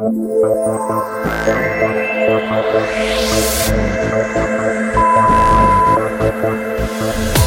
98,1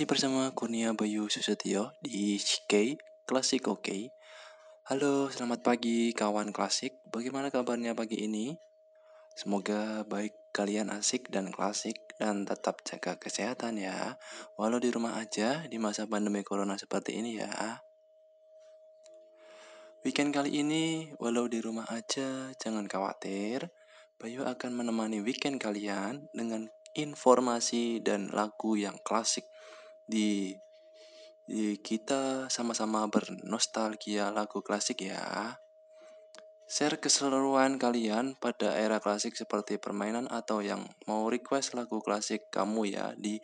Masih bersama Kurnia Bayu Susetio di CK Klasik Oke Halo selamat pagi kawan klasik. Bagaimana kabarnya pagi ini? Semoga baik kalian asik dan klasik Dan tetap jaga kesehatan ya. Walau di rumah aja di masa pandemi corona seperti ini ya. Weekend kali ini walau di rumah aja jangan khawatir. Bayu akan menemani weekend kalian dengan informasi dan lagu yang klasik di, di kita sama-sama bernostalgia lagu klasik ya. Share keseluruhan kalian pada era klasik seperti permainan atau yang mau request lagu klasik kamu ya di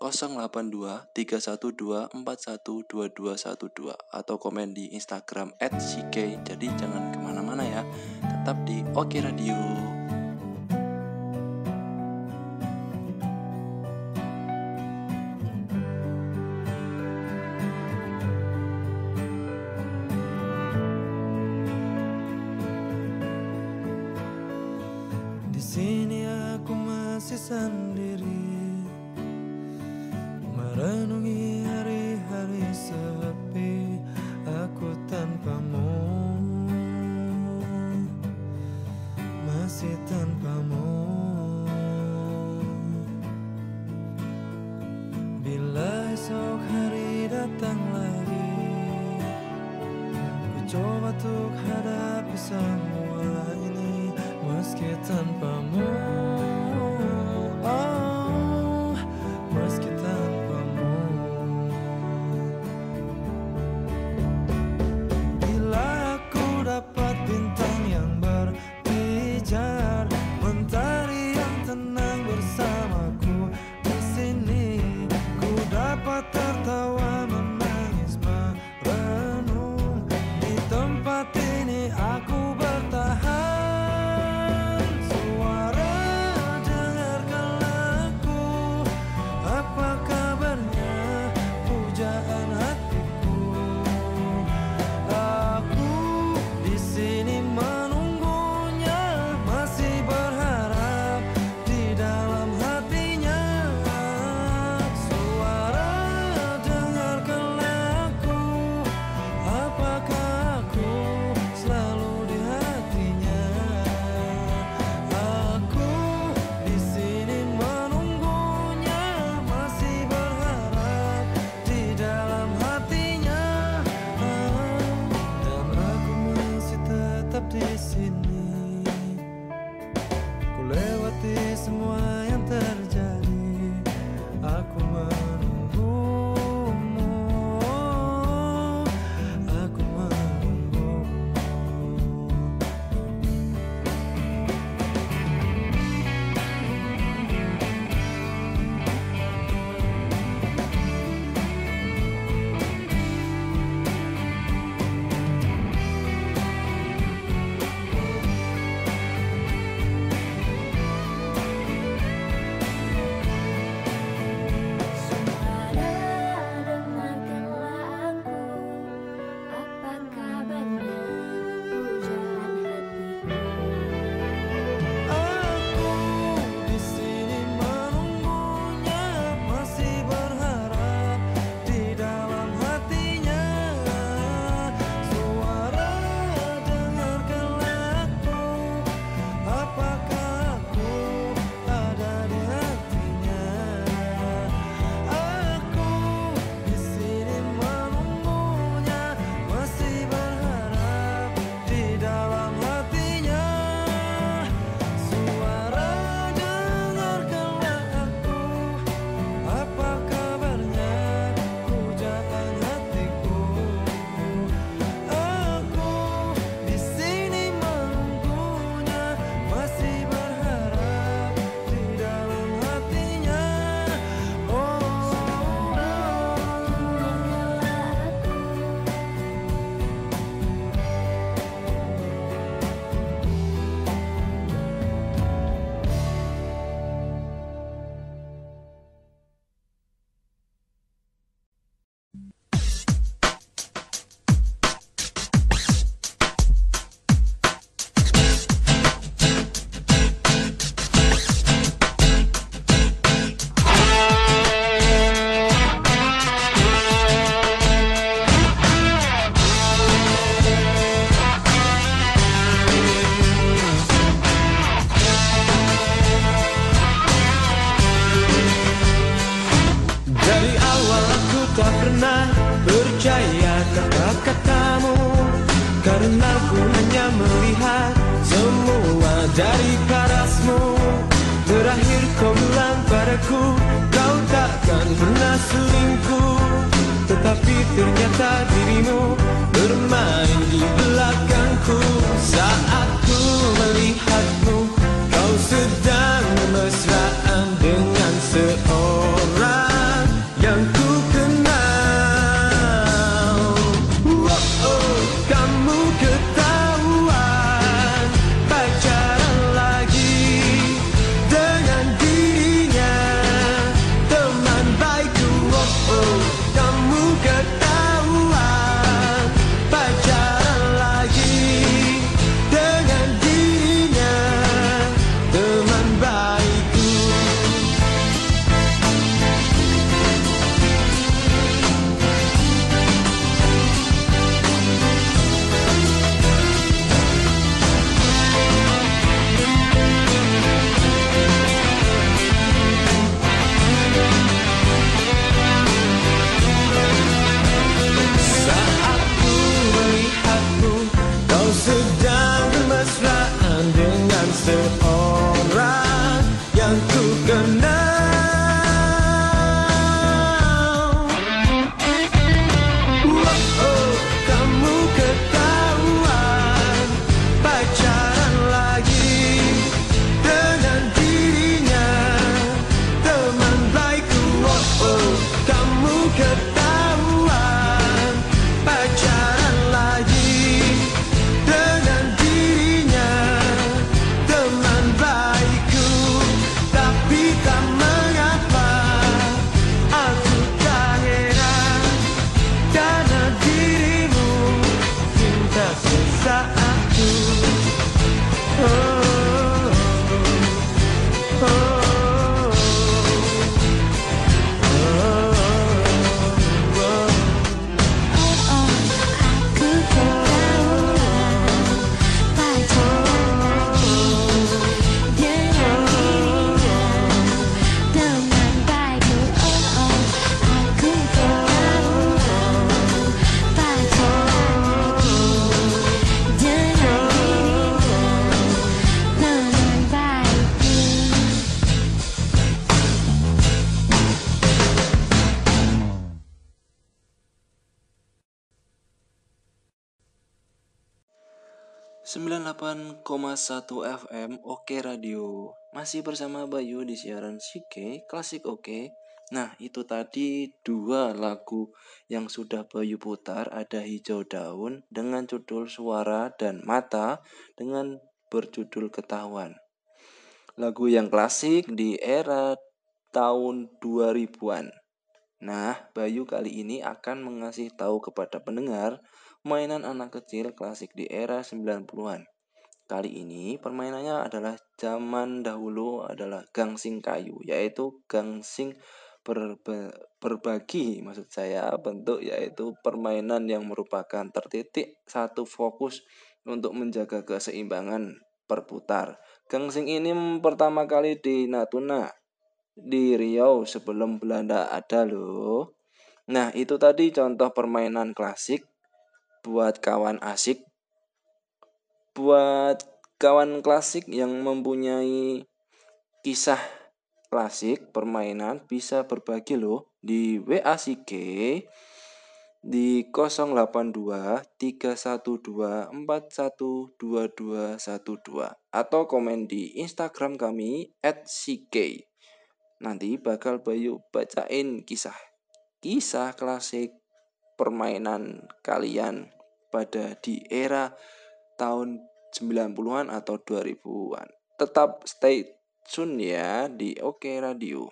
082 312 412212 atau komen di Instagram @ck. Jadi jangan ke mana-mana ya, tetap di Oke Radio. Sendiri. Merenungi hari-hari sepi Aku tanpamu. Masih tanpamu ternyata dirimu bermain di FM Oke Radio. Masih bersama Bayu di siaran Sike Klasik Oke Nah itu tadi dua lagu yang sudah Bayu putar. Ada Hijau Daun dengan judul Suara dan Mata Dengan berjudul Ketahuan. Lagu yang klasik di era tahun 2000-an Nah, Bayu kali ini akan mengasih tahu kepada pendengar mainan anak kecil klasik di era 90-an. Kali ini permainannya adalah zaman dahulu adalah gangsing kayu, yaitu gangsing berbe- berbagi maksud saya bentuk yaitu permainan yang merupakan tertitik satu fokus untuk menjaga keseimbangan perputar. Gangsing ini pertama kali di Natuna di Riau sebelum Belanda ada loh. Nah, itu tadi contoh permainan klasik buat kawan asik. Buat kawan klasik yang mempunyai kisah klasik permainan bisa berbagi loh di WA Sike di 082 312 412212 atau komen di Instagram kami @sike. Nanti bakal Bayu bacain kisah kisah klasik permainan kalian pada di era tahun 90-an atau 2000-an. Tetap stay tune ya di Oke Radio.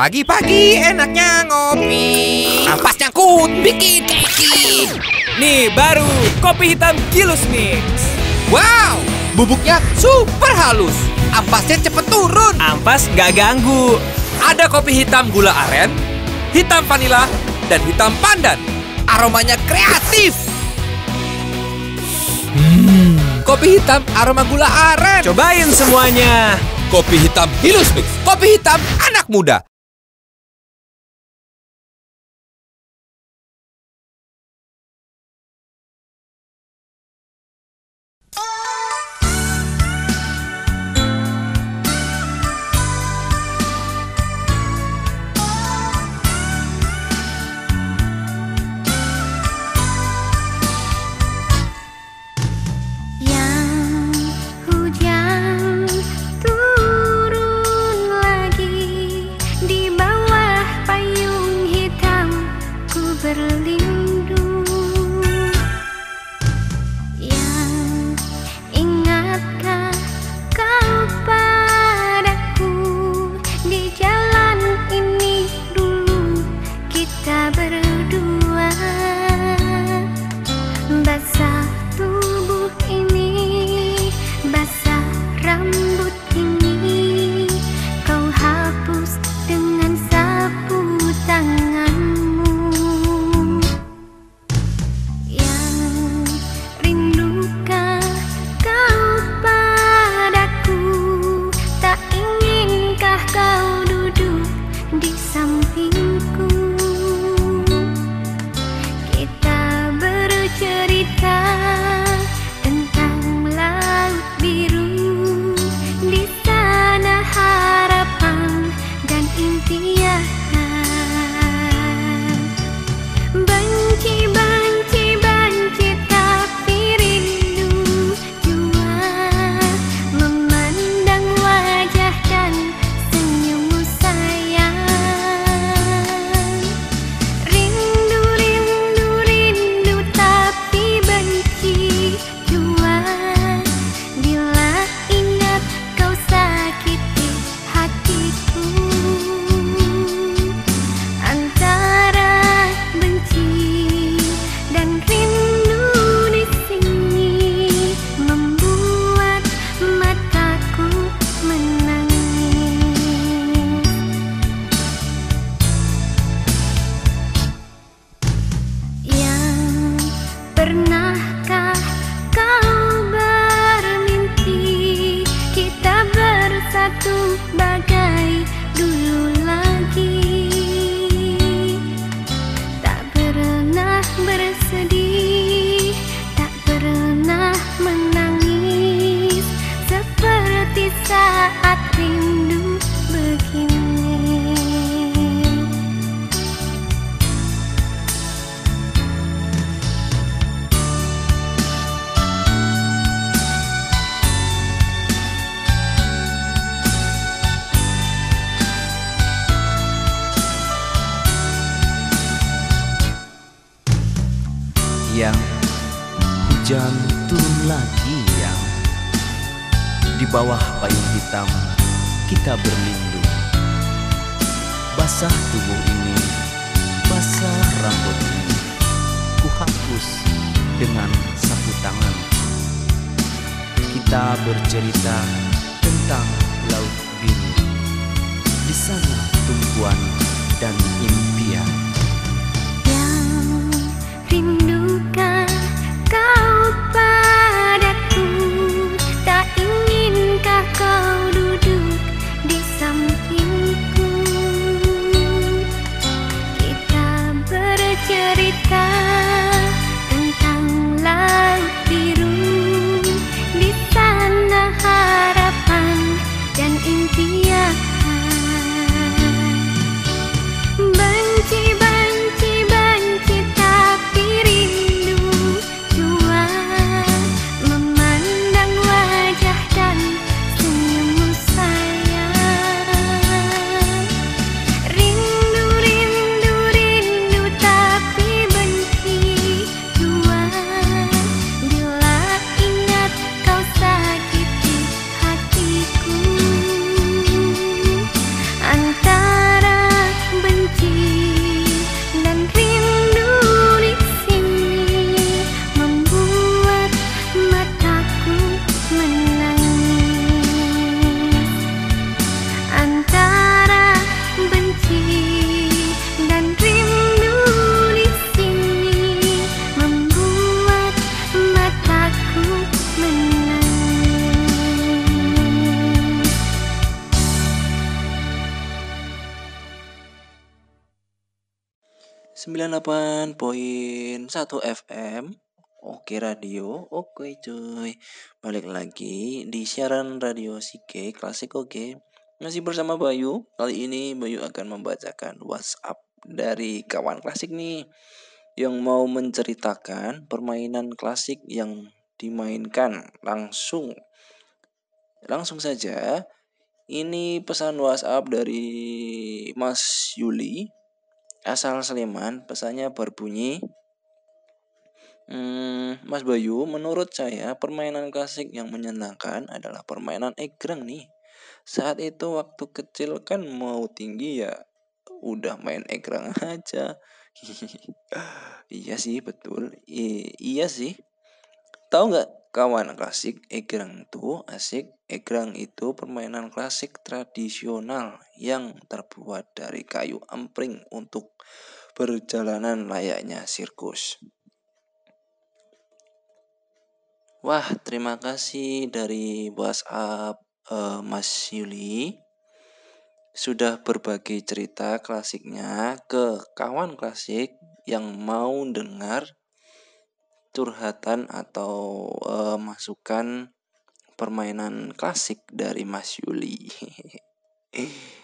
Pagi-pagi enaknya ngopi. Ampas nyangkut, bikin keki. Nih baru kopi hitam Gilus Mix. Wow, bubuknya super halus. Ampasnya cepet turun. Ampas gak ganggu. Ada kopi hitam gula aren, hitam vanila, dan hitam pandan. Aromanya kreatif. Kopi hitam aroma gula aren. Cobain semuanya. Kopi hitam Hilus Mix. Kopi hitam anak muda. Kita berlindung. Basah tubuh ini, basah rambut ini Ku hapus dengan sapu tangan. Kita bercerita tentang laut biru. Di sana tumpuan dan 98.1 FM Oke radio, oke cuy. Balik lagi di siaran radio Sike Klasik Oke. Masih bersama Bayu. Kali ini Bayu akan membacakan WhatsApp dari kawan klasik nih Yang mau menceritakan permainan klasik yang dimainkan langsung. Langsung saja Ini pesan WhatsApp dari Mas Yuli asal Sleman pesannya berbunyi Hmm, Mas Bayu, menurut saya permainan klasik yang menyenangkan adalah permainan egrang nih. Saat itu waktu kecil kan mau tinggi ya udah main egrang aja. iya sih betul. I- iya sih. Tahu nggak kawan klasik egrang itu asik. Egrang itu permainan klasik tradisional yang terbuat dari kayu empring untuk perjalanan layaknya sirkus. Wah, terima kasih dari WhatsApp eh, Mas Yuli sudah berbagi cerita klasiknya ke kawan klasik yang mau dengar curhatan atau eh, masukan permainan klasik dari Mas Yuli.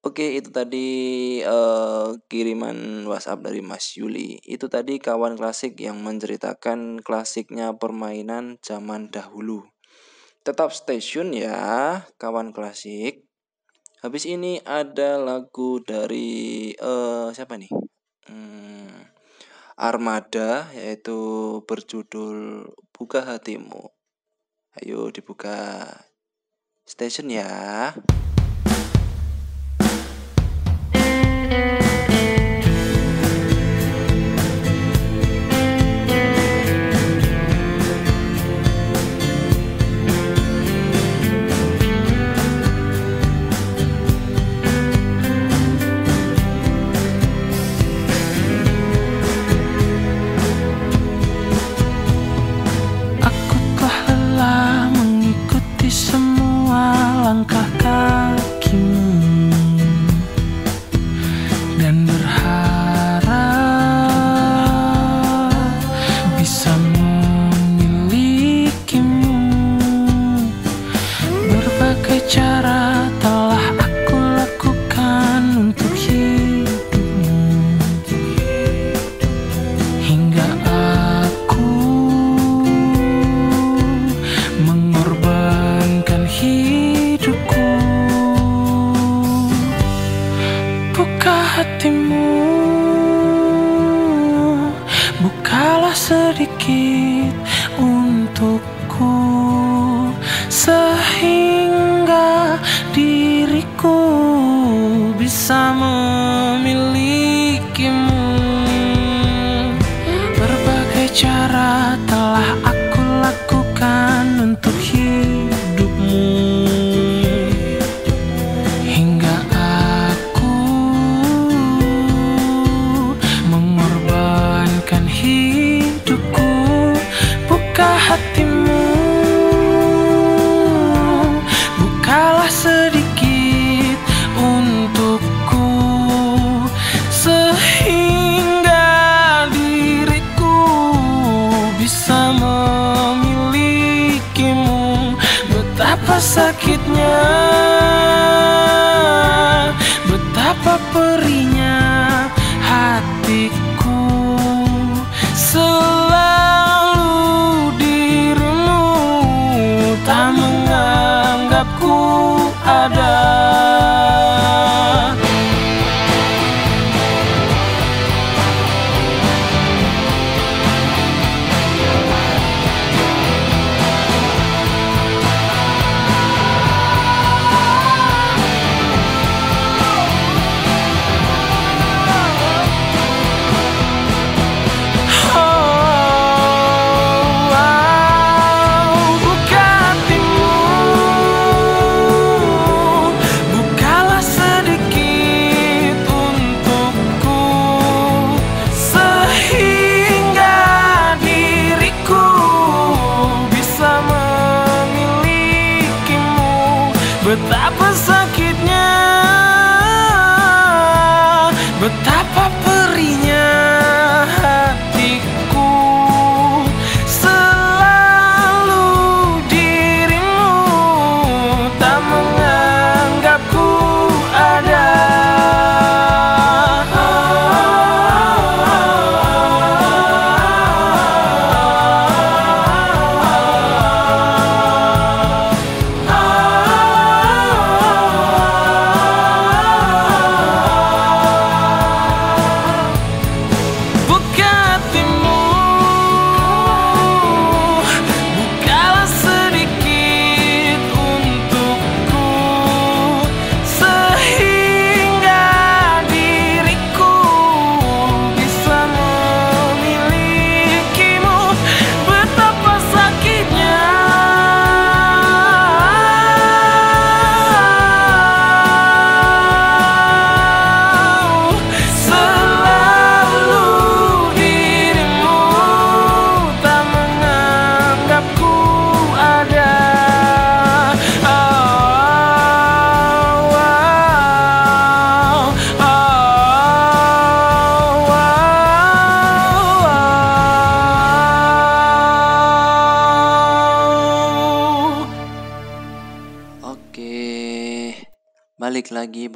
Oke, itu tadi eh, kiriman WhatsApp dari Mas Yuli. Itu tadi kawan klasik yang menceritakan klasiknya permainan zaman dahulu. Tetap stay ya, kawan klasik. Habis ini ada lagu dari eh siapa nih? Hmm, Armada yaitu berjudul Buka Hatimu. Ayo dibuka station ya. Berbagai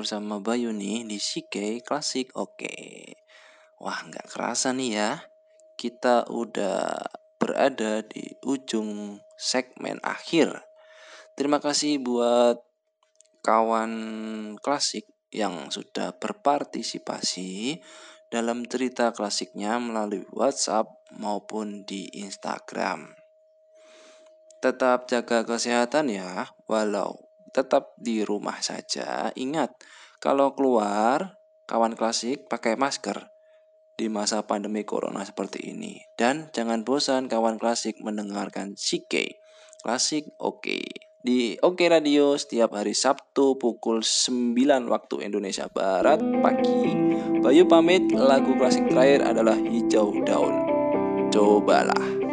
bersama Bayu nih di CK Klasik Oke. Wah, nggak kerasa nih ya, kita udah berada di ujung segmen akhir. Terima kasih buat kawan klasik yang sudah berpartisipasi dalam cerita klasiknya melalui WhatsApp maupun di Instagram. Tetap jaga kesehatan ya, walau tetap di rumah saja. Ingat, kalau keluar, kawan klasik pakai masker di masa pandemi corona seperti ini. Dan jangan bosan kawan klasik mendengarkan CK Klasik Oke di Oke Radio setiap hari Sabtu pukul 9 waktu Indonesia Barat pagi. Bayu pamit, lagu klasik terakhir adalah Hijau Daun. Cobalah.